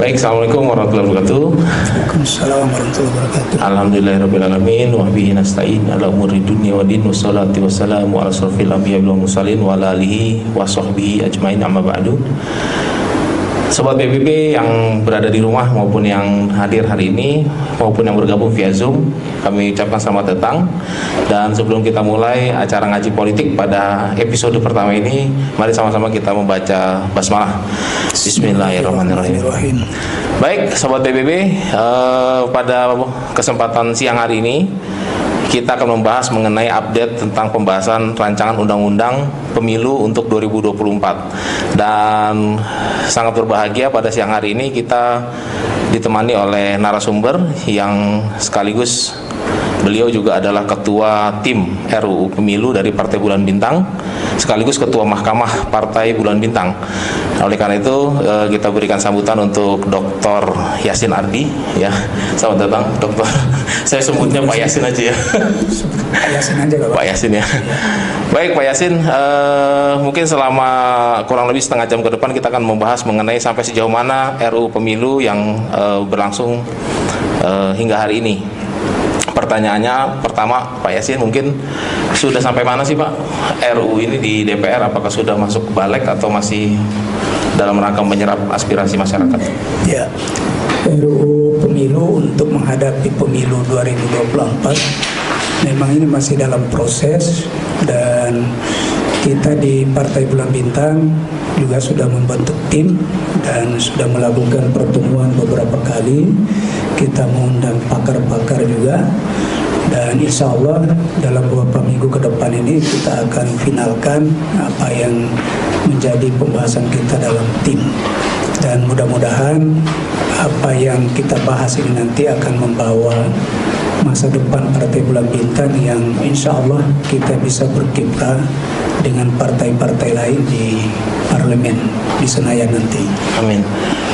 Baik, Assalamualaikum warahmatullahi wabarakatuh. Waalaikumsalam warahmatullahi wabarakatuh. Alhamdulillahirrahmanirrahim Wa bihi nasta'in ala umuri dunia wa din Wassalatu wassalamu ala surfil anbiya wal mursalin Wa ala alihi wa sahbihi ajmain amma ba'du Sobat BBB yang berada di rumah maupun yang hadir hari ini maupun yang bergabung via Zoom, kami ucapkan selamat datang. Dan sebelum kita mulai acara ngaji politik pada episode pertama ini, mari sama-sama kita membaca basmalah. Bismillahirrahmanirrahim. Baik, sobat BBB, eh, pada kesempatan siang hari ini kita akan membahas mengenai update tentang pembahasan rancangan undang-undang pemilu untuk 2024 dan sangat berbahagia pada siang hari ini kita ditemani oleh narasumber yang sekaligus Beliau juga adalah ketua tim RUU Pemilu dari Partai Bulan Bintang sekaligus ketua Mahkamah Partai Bulan Bintang. Oleh karena itu eh, kita berikan sambutan untuk Dr. Yasin Ardi ya. Selamat datang Dokter. Saya sebutnya Pak Yasin aja ya. Pak Yasin aja Pak. Pak Yasin ya. Baik Pak Yasin, eh, mungkin selama kurang lebih setengah jam ke depan kita akan membahas mengenai sampai sejauh mana RUU Pemilu yang eh, berlangsung eh, hingga hari ini pertanyaannya pertama Pak Yasin mungkin sudah sampai mana sih Pak RUU ini di DPR apakah sudah masuk balik atau masih dalam rangka menyerap aspirasi masyarakat? Ya, RUU Pemilu untuk menghadapi pemilu 2024 memang ini masih dalam proses dan kita di Partai Bulan Bintang juga sudah membentuk tim dan sudah melakukan pertemuan beberapa kali. Kita mengundang pakar-pakar juga dan insya Allah dalam beberapa minggu ke depan ini kita akan finalkan apa yang menjadi pembahasan kita dalam tim dan mudah-mudahan apa yang kita bahas ini nanti akan membawa masa depan Partai Bulan Bintang yang insya Allah kita bisa berkiprah dengan partai-partai lain di parlemen di Senayan nanti. Amin.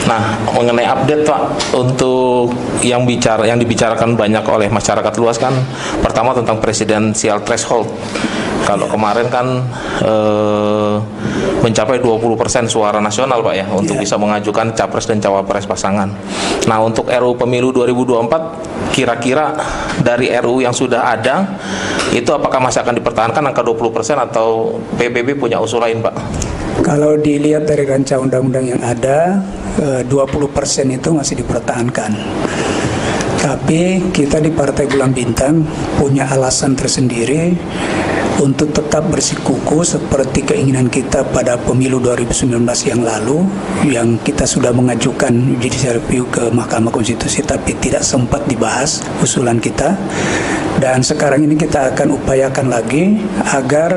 Nah, mengenai update Pak untuk yang bicara yang dibicarakan banyak oleh masyarakat luas kan pertama tentang presidensial threshold. Kalau kemarin kan eh, mencapai 20% suara nasional Pak ya untuk Iya. bisa mengajukan capres dan cawapres pasangan. Nah, untuk RUU Pemilu 2024 kira-kira dari RUU yang sudah ada itu apakah masih akan dipertahankan angka 20% atau PBB punya usul lain Pak? Kalau dilihat dari rancang undang-undang yang ada, eh, 20% itu masih dipertahankan. Tapi kita di Partai Bulan Bintang punya alasan tersendiri untuk tetap bersikuku seperti keinginan kita pada pemilu 2019 yang lalu yang kita sudah mengajukan judicial review ke Mahkamah Konstitusi tapi tidak sempat dibahas usulan kita dan sekarang ini kita akan upayakan lagi agar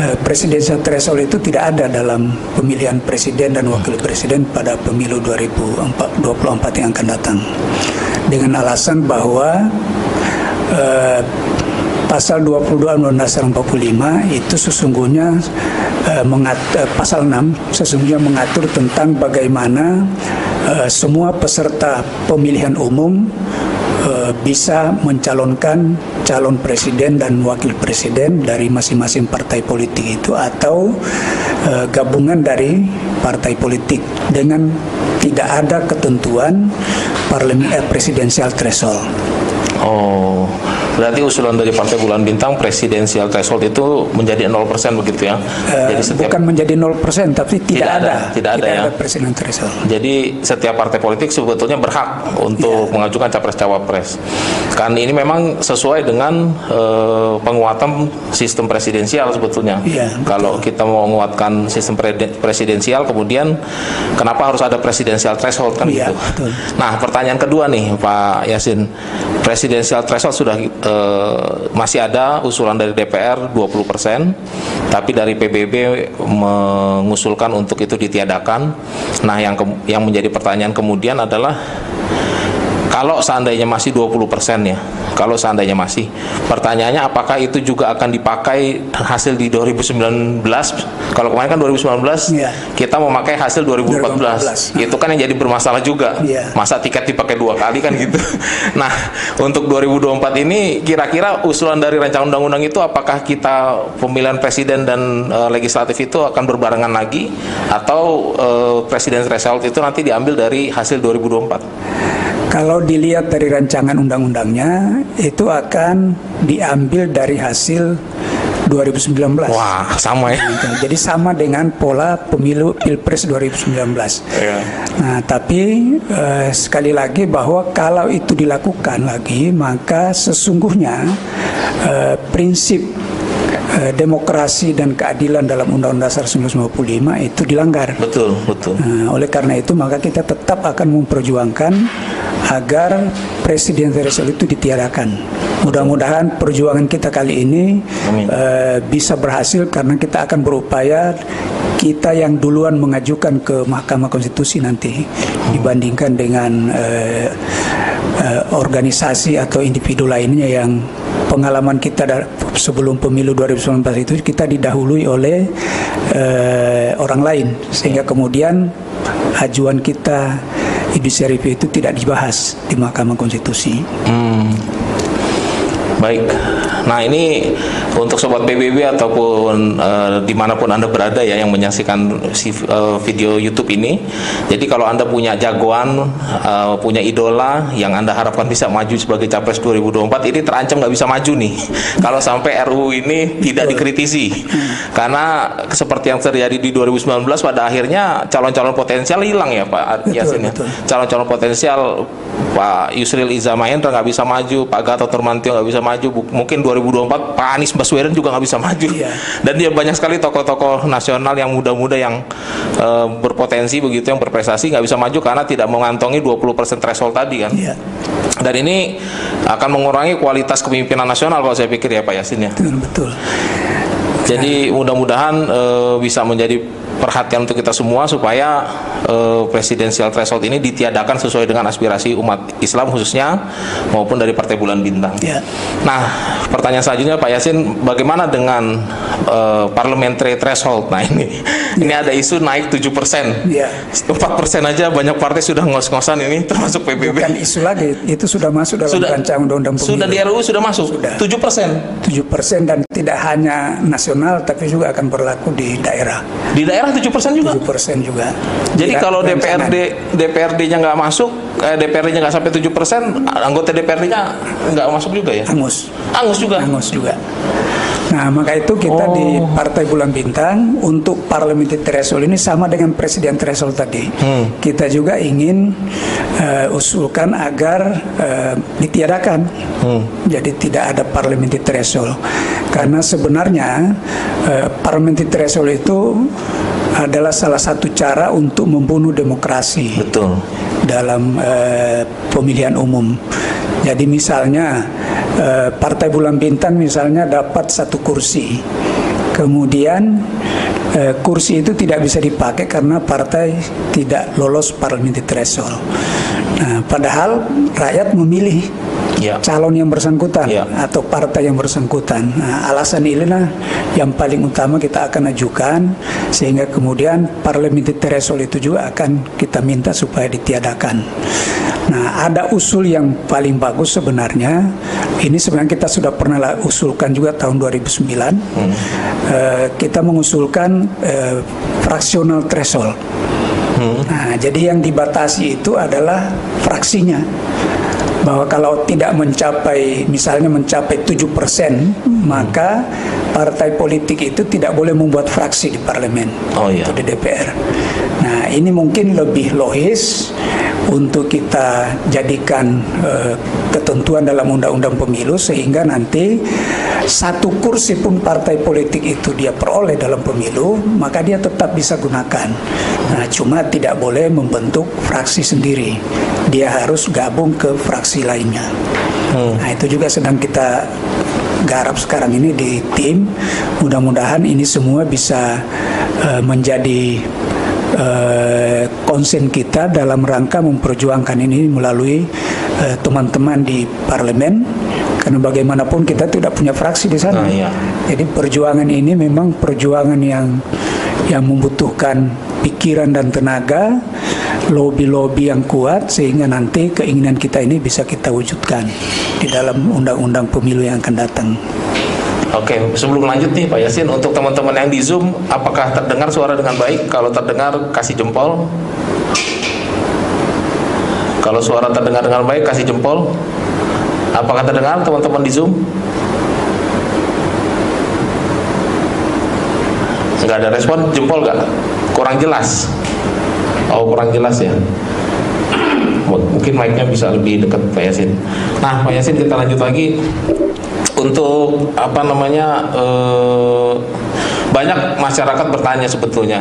eh, presidensial threshold itu tidak ada dalam pemilihan presiden dan wakil presiden pada pemilu 2024 yang akan datang. Dengan alasan bahwa eh, pasal 22 Undang-Undang Dasar 45 itu sesungguhnya eh, mengat- eh, pasal 6 sesungguhnya mengatur tentang bagaimana eh, semua peserta pemilihan umum eh, bisa mencalonkan calon presiden dan wakil presiden dari masing-masing partai politik itu atau eh, gabungan dari partai politik dengan tidak ada ketentuan parlemen eh, presidensial threshold. Oh, berarti usulan dari Partai Bulan Bintang presidensial threshold itu menjadi 0% begitu ya. Eh, Jadi setiap bukan menjadi 0% tapi tidak, Tidak ada, ada, tidak ada ya. presiden threshold. jadi setiap partai politik sebetulnya berhak untuk Iya. mengajukan capres cawapres. Kan ini memang sesuai dengan eh, penguatan sistem presidensial sebetulnya. Betul. Kalau kita mau menguatkan sistem presidensial, kemudian kenapa harus ada presidensial threshold kan Iya, gitu. betul. Nah, pertanyaan kedua nih Pak Yasin. Presidensial threshold sudah eh, masih ada usulan dari DPR 20%, tapi dari PBB mengusulkan untuk itu ditiadakan. Nah, yang ke- yang menjadi pertanyaan kemudian adalah kalau seandainya masih 20% ya, kalau seandainya masih. Pertanyaannya apakah itu juga akan dipakai hasil di 2019? Kalau kemarin kan 2019 Iya. kita memakai hasil 2014. 2014. Itu kan yang jadi bermasalah juga. Iya. Masa tiket dipakai dua kali kan gitu. nah, untuk 2024 ini kira-kira usulan dari rancangan undang-undang itu apakah kita pemilihan presiden dan eh, legislatif itu akan berbarengan lagi atau eh, presiden threshold itu nanti diambil dari hasil 2024? Kalau dilihat dari rancangan undang-undangnya, itu akan diambil dari hasil 2019. Wah, sama ya. Jadi sama dengan pola pemilu Pilpres 2019. Iya. Nah, tapi eh, sekali lagi bahwa kalau itu dilakukan lagi, maka sesungguhnya eh, prinsip eh, demokrasi dan keadilan dalam Undang-Undang Dasar 1945 itu dilanggar. Betul, betul. Nah, oleh karena itu maka kita tetap akan memperjuangkan agar presiden threshold itu ditiadakan. Mudah-mudahan perjuangan kita kali ini Amin. eh, bisa berhasil karena kita akan berupaya kita yang duluan mengajukan ke Mahkamah Konstitusi nanti dibandingkan dengan eh, eh, organisasi atau individu lainnya yang pengalaman kita sebelum pemilu 2019 itu kita didahului oleh eh, orang lain sehingga kemudian ajuan kita judicial review itu tidak dibahas di Mahkamah Konstitusi. Hmm. Baik. Nah ini untuk sobat PBB ataupun eh, di mana pun anda berada ya yang menyaksikan si eh, video YouTube ini. Jadi kalau anda punya jagoan, eh, punya idola yang anda harapkan bisa maju sebagai capres 2024 ini terancam nggak bisa maju nih. kalau sampai RUU ini tidak dikritisi, karena seperti yang terjadi di 2019 pada akhirnya calon-calon potensial hilang ya Pak Yasin ya. calon-calon potensial Pak Yusril Iza Mahendra nggak bisa maju, Pak Gatot Nurmantio nggak bisa maju, mungkin 2024 Pak Anies Baswedan juga nggak bisa maju. Iya. Dan dia banyak sekali tokoh-tokoh nasional yang muda-muda yang eh, berpotensi begitu yang berprestasi nggak bisa maju karena tidak mengantongi 20% threshold tadi kan. Ya, Dan ini akan mengurangi kualitas kepemimpinan nasional kalau saya pikir ya Pak Yasin ya. betul betul. Jadi mudah-mudahan eh, bisa menjadi perhatian untuk kita semua supaya eh, presidensial threshold ini ditiadakan sesuai dengan aspirasi umat Islam khususnya maupun dari Partai Bulan Bintang. Ya. Nah, pertanyaan selanjutnya Pak Yasin, bagaimana dengan eh, parliamentary threshold? Nah ini, ini ada isu naik 7 persen. Ya. 4 persen aja banyak partai sudah ngos-ngosan ini termasuk PBB. Bukan isu lagi, itu sudah masuk dalam Sudah, rancangan undang-undang pemilu. sudah di RUU sudah masuk Sudah. 7 persen. 7% dan tidak hanya nasional tapi juga akan berlaku di daerah. Di daerah 7 persen juga. 7% juga. Jadi Tidak kalau. DPRD DPRD-nya nggak masuk, eh, DPRD-nya nggak sampai 7 persen, anggota DPRD-nya nggak masuk juga ya? Angus. Angus juga. Angus juga. Nah, maka itu kita di Oh. Partai Bulan Bintang untuk parliamentary threshold ini sama dengan presiden threshold tadi. Hmm. Kita juga ingin eh, usulkan agar eh, ditiadakan. Hmm. Jadi tidak ada parliamentary threshold. Karena sebenarnya eh, parliamentary threshold itu adalah salah satu cara untuk membunuh demokrasi Betul. dalam eh, pemilihan umum. Jadi misalnya eh, Partai Bulan Bintang misalnya dapat satu kursi, kemudian eh, kursi itu tidak bisa dipakai karena partai tidak lolos parliamentary threshold. Nah, padahal rakyat memilih Ya. calon yang bersangkutan Ya. atau partai yang bersangkutan. Nah, alasan inilah yang paling utama kita akan ajukan sehingga kemudian parliamentary threshold itu juga akan kita minta supaya ditiadakan. Nah, ada usul yang paling bagus sebenarnya. Ini sebenarnya kita sudah pernah usulkan juga tahun 2009. Eh, kita mengusulkan eh, fractional threshold. Nah, jadi yang dibatasi itu adalah fraksinya. Bahwa kalau tidak mencapai, misalnya mencapai 7%, maka partai politik itu tidak boleh membuat fraksi di parlemen Oh iya. atau di DPR. Nah, ini mungkin lebih logis untuk kita jadikan eh, ketentuan dalam undang-undang pemilu sehingga nanti satu kursi pun partai politik itu dia peroleh dalam pemilu, maka dia tetap bisa gunakan. Nah, cuma tidak boleh membentuk fraksi sendiri. Dia harus gabung ke fraksi lainnya. Nah, itu juga sedang kita garap sekarang ini di tim. Mudah-mudahan ini semua bisa eh, menjadi eh, konsen kita dalam rangka memperjuangkan ini melalui eh, teman-teman di parlemen Karena bagaimanapun kita tidak punya fraksi di sana. Nah, iya. Jadi perjuangan ini memang perjuangan yang yang membutuhkan pikiran dan tenaga, lobby-lobby yang kuat sehingga nanti keinginan kita ini bisa kita wujudkan di dalam undang-undang pemilu yang akan datang. Oke, sebelum lanjut nih Pak Yasin, untuk teman-teman yang di Zoom, apakah terdengar suara dengan baik? Kalau terdengar, kasih jempol. Kalau suara terdengar dengan baik, kasih jempol. Apakah terdengar teman-teman di Zoom? Nggak ada respon, jempol nggak? Kurang jelas. Oh, kurang jelas ya. Mungkin mic-nya bisa lebih dekat Pak Yasin. Nah, Pak Yasin kita lanjut lagi untuk apa namanya eh, banyak masyarakat bertanya sebetulnya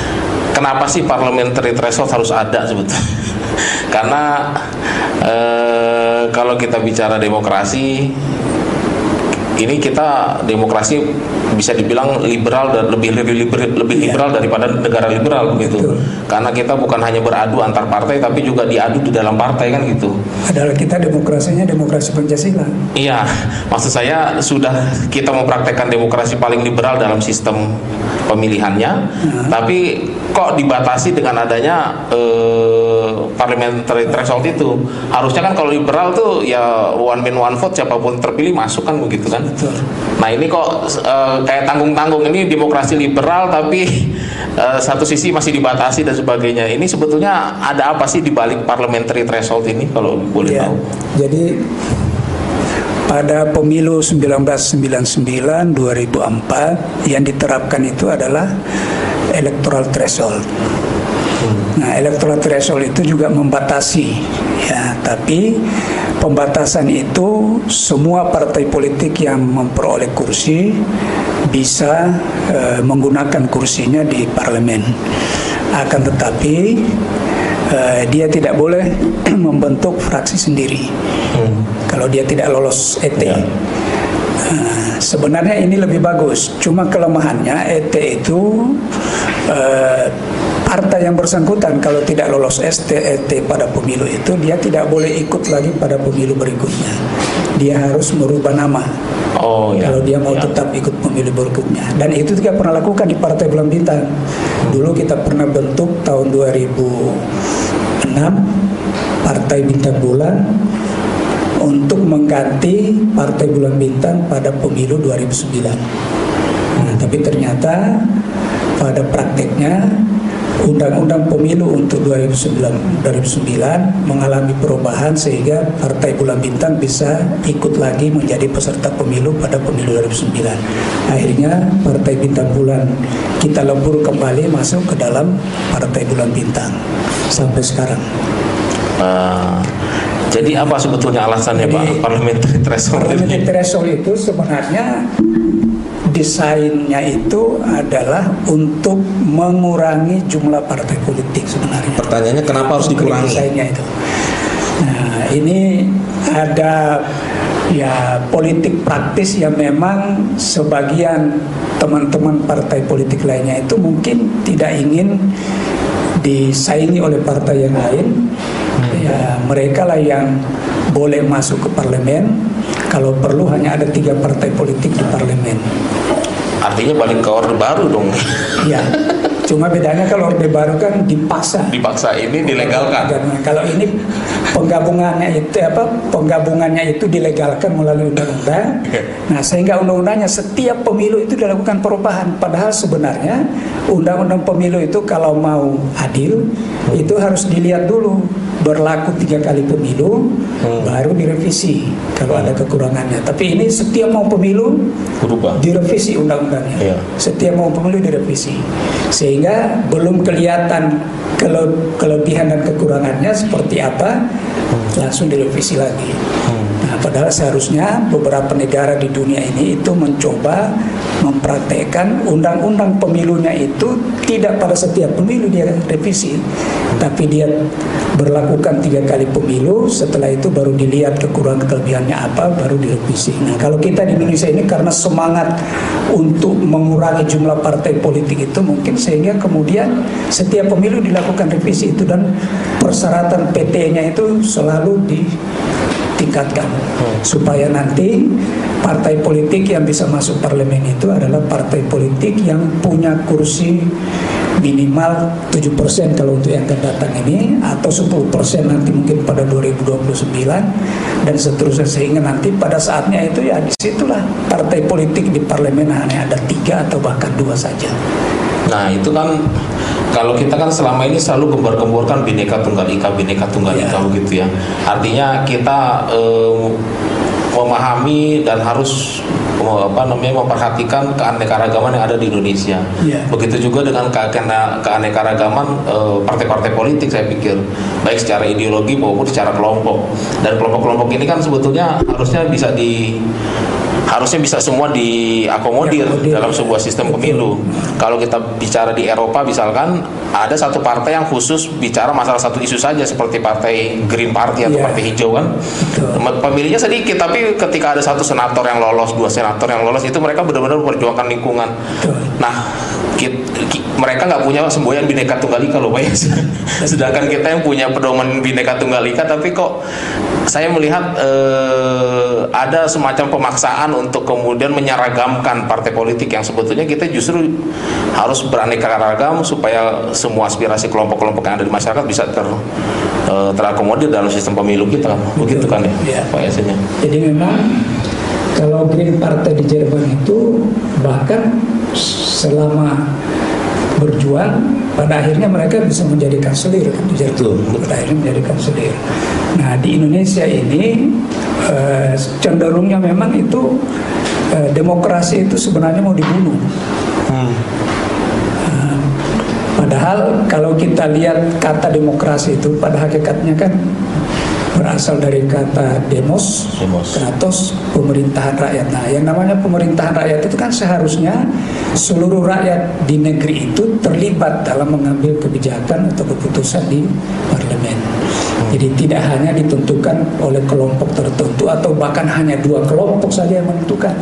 kenapa sih parliamentary threshold harus ada sebetulnya karena eh, kalau kita bicara demokrasi ini kita demokrasi bisa dibilang liberal dan lebih lebih liberal, lebih Iya. liberal daripada negara liberal begitu. Betul. Karena kita bukan hanya beradu antar partai tapi juga diadu di dalam partai kan gitu. Adalah kita demokrasinya demokrasi Pancasila. Iya, maksud saya sudah kita mempraktekkan demokrasi paling liberal dalam sistem pemilihannya, tapi kok dibatasi dengan adanya eh, parliamentary threshold itu? Harusnya kan kalau liberal tuh ya one man one vote siapa pun terpilih masuk kan begitu kan? Betul. Nah ini kok eh, kayak tanggung-tanggung ini demokrasi liberal tapi eh, satu sisi masih dibatasi dan sebagainya. Ini sebetulnya ada apa sih di balik parliamentary threshold ini kalau boleh Ya, tahu? jadi pada pemilu 1999 2004 yang diterapkan itu adalah electoral threshold. Nah, electoral threshold itu juga membatasi ya, tapi pembatasan itu semua partai politik yang memperoleh kursi bisa eh, menggunakan kursinya di parlemen. Akan tetapi eh, dia tidak boleh membentuk fraksi sendiri kalau dia tidak lolos ET. Ya. Nah, sebenarnya ini lebih bagus, cuma kelemahannya ET itu eh, partai yang bersangkutan kalau tidak lolos ST ET pada pemilu itu dia tidak boleh ikut lagi pada pemilu berikutnya. Dia harus merubah nama Oh ya. kalau dia mau Ya. tetap ikut pemilu berikutnya. Dan itu juga pernah lakukan di Partai Bulan Bintang. Dulu kita pernah bentuk tahun 2006 Partai Bintang Bulan untuk mengganti Partai Bulan Bintang pada pemilu 2009. Nah, tapi ternyata pada prakteknya Undang-Undang Pemilu untuk 2009, 2009 mengalami perubahan sehingga Partai Bulan Bintang bisa ikut lagi menjadi peserta pemilu pada pemilu 2009. Akhirnya Partai Bintang Bulan kita lebur kembali masuk ke dalam Partai Bulan Bintang sampai sekarang. Ah, jadi apa sebetulnya alasannya Jadi, Pak parliamentary threshold Parliamentary threshold itu sebenarnya desainnya itu adalah untuk mengurangi jumlah partai politik sebenarnya. Pertanyaannya kenapa harus dikurangi? Desainnya itu. Nah, ini ada ya politik praktis yang memang sebagian teman-teman partai politik lainnya itu mungkin tidak ingin disaingi oleh partai yang lain. Ya, mereka lah yang boleh masuk ke parlemen. Kalau perlu hanya ada tiga partai politik di parlemen. Artinya balik ke orde baru dong. Ya, cuma bedanya kalau orde baru kan dipaksa. Dipaksa ini dilegalkan. Kalau ini penggabungannya itu apa? Penggabungannya itu dilegalkan melalui undang-undang. Nah, sehingga undang-undangnya setiap pemilu itu dilakukan perubahan. Padahal sebenarnya undang-undang pemilu itu kalau mau adil itu harus dilihat dulu berlaku tiga kali pemilu baru direvisi kalau ada kekurangannya. Tapi ini setiap mau pemilu Berubah. direvisi undang-undangnya. Iya. Setiap mau pemilu direvisi. Sehingga belum kelihatan kele- kelebihan dan kekurangannya seperti apa, langsung direvisi lagi. Nah, padahal seharusnya beberapa negara di dunia ini itu mencoba mempraktekkan undang-undang pemilunya itu tidak pada setiap pemilu dia revisi, tapi dia berlakukan tiga kali pemilu. Setelah itu baru dilihat kekurangan kelebihannya apa, baru direvisi. Nah, kalau kita di Indonesia ini karena semangat untuk mengurangi jumlah partai politik itu mungkin sehingga kemudian setiap pemilu dilakukan revisi itu dan persyaratan PT-nya itu selalu di tingkatkan supaya nanti partai politik yang bisa masuk parlemen itu adalah partai politik yang punya kursi minimal 7% kalau untuk yang akan datang ini atau 10% nanti mungkin pada 2029 dan seterusnya sehingga nanti pada saatnya itu ya di situlah partai politik di parlemen hanya ada tiga atau bahkan dua saja. Nah itu kan kalau kita kan selama ini selalu gembar-gemborkan bineka tunggal ika, bineka tunggal ika Ya. begitu ya. Artinya kita eh, memahami dan harus apa namanya memperhatikan keanekaragaman yang ada di Indonesia. Ya. Begitu juga dengan keanekaragaman eh, partai-partai politik saya pikir baik secara ideologi maupun secara kelompok. Dan kelompok-kelompok ini kan sebetulnya harusnya bisa di harusnya bisa semua diakomodir Diakomodir. dalam sebuah sistem pemilu. Kalau kita bicara di Eropa misalkan ada satu partai yang khusus bicara masalah satu isu saja seperti partai Green Party atau Iya. partai hijau kan. Betul. Pemilihnya sedikit tapi ketika ada satu senator yang lolos, dua senator yang lolos itu mereka benar-benar memperjuangkan lingkungan. Nah, kit- ki- mereka nggak punya semboyan bineka tunggal ika loh Pak ya. Sedangkan kita yang punya pedoman bineka tunggal ika tapi kok saya melihat eh, ada semacam pemaksaan untuk kemudian menyeragamkan partai politik yang sebetulnya kita justru harus beraneka ragam supaya semua aspirasi kelompok-kelompok yang ada di masyarakat bisa ter eh, terakomodir dalam sistem pemilu kita begitu kan ya, Iya. Pak Yasin ya? Jadi memang kalau Green Party di Jerman itu bahkan selama berjuang pada akhirnya mereka bisa menjadi kanselir kan di Jerman. Pada akhirnya menjadi kanselir. Nah di Indonesia ini eh, cenderungnya memang itu eh, demokrasi itu sebenarnya mau dibunuh. Padahal kalau kita lihat kata demokrasi itu pada hakikatnya kan berasal dari kata demos, Demos. kratos, pemerintahan rakyat. Nah, yang namanya pemerintahan rakyat itu kan seharusnya seluruh rakyat di negeri itu terlibat dalam mengambil kebijakan atau keputusan di parlemen. Jadi tidak hanya ditentukan oleh kelompok tertentu atau bahkan hanya dua kelompok saja yang menentukan.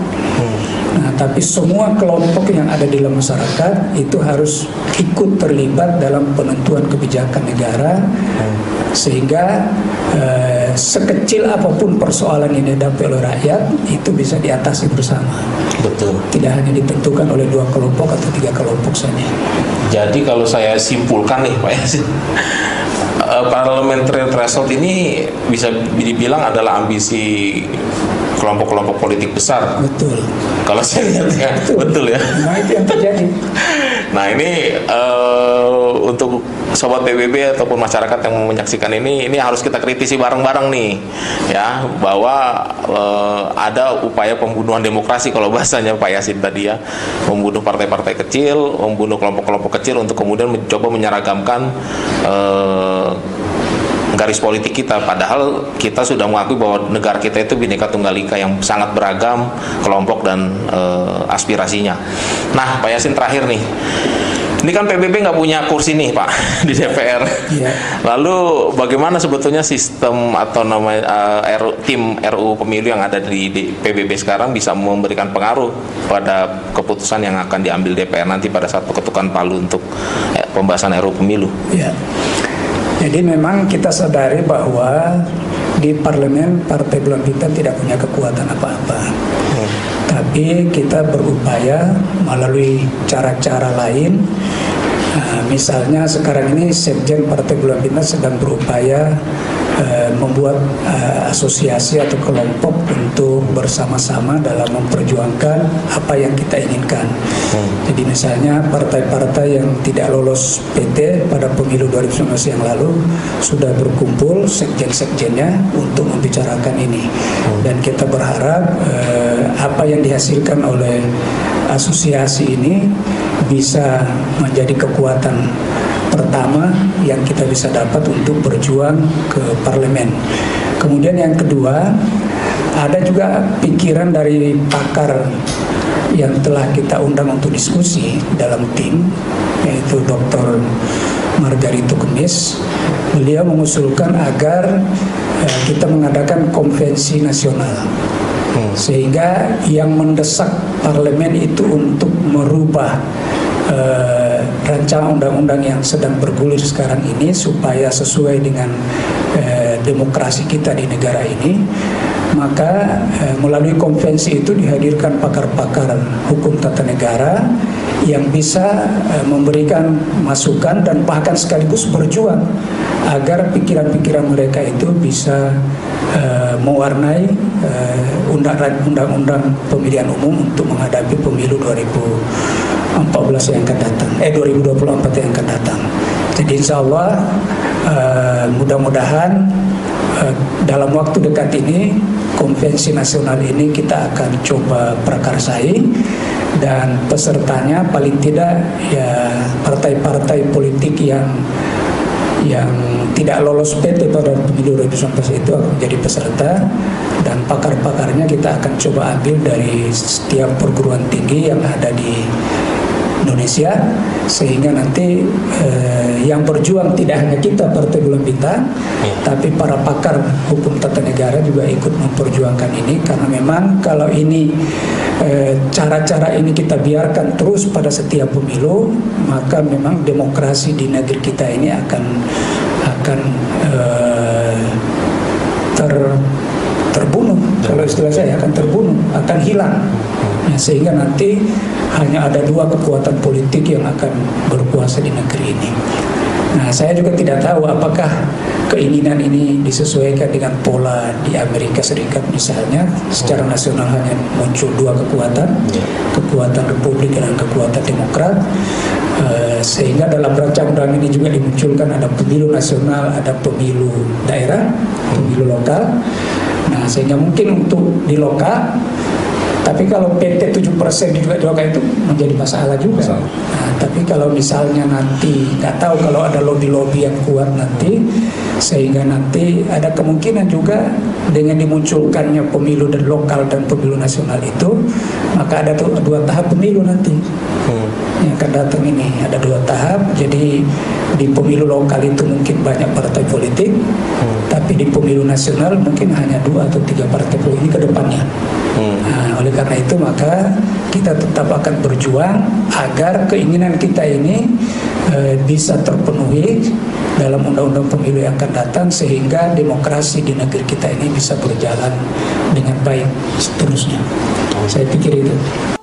Tapi semua kelompok yang ada di dalam masyarakat itu harus ikut terlibat dalam penentuan kebijakan negara sehingga eh, sekecil apa pun persoalan yang dihadapi oleh rakyat itu bisa diatasi bersama. Betul. Tidak hanya ditentukan oleh dua kelompok atau tiga kelompok saja. Jadi kalau saya simpulkan nih Pak Yasin, eh, parliamentary threshold ini bisa dibilang adalah ambisi kelompok-kelompok politik besar. Betul. Kalau saya lihat ya, betul ya. Nah itu yang terjadi. Nah ini eh, untuk sobat PBB ataupun masyarakat yang menyaksikan ini, ini harus kita kritisi bareng-bareng nih, ya bahwa eh, ada upaya pembunuhan demokrasi kalau bahasanya Pak Yasin tadi ya, membunuh partai-partai kecil, membunuh kelompok-kelompok kecil untuk kemudian mencoba menyeragamkan eh, garis politik kita padahal kita sudah mengakui bahwa negara kita itu bineka tunggal ika yang sangat beragam kelompok dan eh, aspirasinya. Nah, Pak Yasin terakhir nih. Ini kan PBB nggak punya kursi nih Pak di DPR. Iya. Lalu bagaimana sebetulnya sistem atau nama eh, RU tim RU pemilu yang ada di, di PBB sekarang bisa memberikan pengaruh pada keputusan yang akan diambil DPR nanti pada saat ketukan palu untuk eh, pembahasan RU pemilu? Ya. Jadi memang kita sadari bahwa di parlemen Partai Bulan Bintang tidak punya kekuatan apa-apa. Tapi kita berupaya melalui cara-cara lain. Nah, misalnya sekarang ini Sekjen Partai Bulan Bintang sedang berupaya eh, membuat eh, asosiasi atau kelompok untuk bersama-sama dalam memperjuangkan apa yang kita inginkan. Jadi misalnya partai-partai yang tidak lolos PT pada pemilu 2019 yang lalu sudah berkumpul sekjen-sekjennya untuk membicarakan ini. Dan kita berharap eh, apa yang dihasilkan oleh asosiasi ini bisa menjadi kekuatan pertama yang kita bisa dapat untuk berjuang ke parlemen. Kemudian yang kedua, ada juga pikiran dari pakar yang telah kita undang untuk diskusi dalam tim, yaitu Dr. Margarito Kemis. Beliau mengusulkan agar eh, kita mengadakan konvensi nasional sehingga yang mendesak parlemen itu untuk merubah eh, rancangan undang-undang yang sedang bergulir sekarang ini supaya sesuai dengan eh, demokrasi kita di negara ini, maka eh, melalui konvensi itu dihadirkan pakar-pakar hukum tata negara yang bisa eh, memberikan masukan dan bahkan sekaligus berjuang agar pikiran-pikiran mereka itu bisa uh, mewarnai uh, undang-undang pemilihan umum untuk menghadapi pemilu 2014 yang akan datang, eh 2024 yang akan datang. Jadi insya Allah uh, mudah-mudahan uh, dalam waktu dekat ini konvensi nasional ini kita akan coba prakarsai dan pesertanya paling tidak ya partai-partai politik yang yang tidak lolos PT pada pemilu 2019 itu akan menjadi peserta. Dan pakar-pakarnya kita akan coba ambil dari setiap perguruan tinggi yang ada di Indonesia sehingga nanti eh, yang berjuang tidak hanya kita Partai Bulan Bintang ya. tapi para pakar hukum tata negara juga ikut memperjuangkan ini karena memang kalau ini Eh, cara-cara ini kita biarkan terus pada setiap pemilu, maka memang demokrasi di negeri kita ini akan akan uh, ter terbunuh. Kalau istilah saya akan terbunuh, akan hilang. Ya, sehingga nanti hanya ada dua kekuatan politik yang akan berkuasa di negeri ini. Nah, saya juga tidak tahu apakah keinginan ini disesuaikan dengan pola di Amerika Serikat misalnya secara nasional hanya muncul dua kekuatan, ya. kekuatan Republik dan kekuatan Demokrat. Uh, sehingga dalam rancang undang ini juga dimunculkan ada pemilu nasional, ada pemilu daerah, pemilu lokal. Nah, sehingga mungkin untuk di lokal tapi kalau PT 7% juga juga itu menjadi masalah juga. Masalah. Nah, tapi kalau misalnya nanti nggak tahu kalau ada lobby-lobby yang kuat nanti sehingga nanti ada kemungkinan juga dengan dimunculkannya pemilu dan lokal dan pemilu nasional itu maka ada tuh dua tahap pemilu nanti hmm. yang akan datang ini ada dua tahap jadi di pemilu lokal itu mungkin banyak partai politik hmm. tapi di pemilu nasional mungkin hanya dua atau tiga partai politik ke depannya Nah, oleh karena itu maka kita tetap akan berjuang agar keinginan kita ini e, bisa terpenuhi dalam undang-undang pemilu yang akan datang sehingga demokrasi di negeri kita ini bisa berjalan dengan baik seterusnya. Saya pikir itu.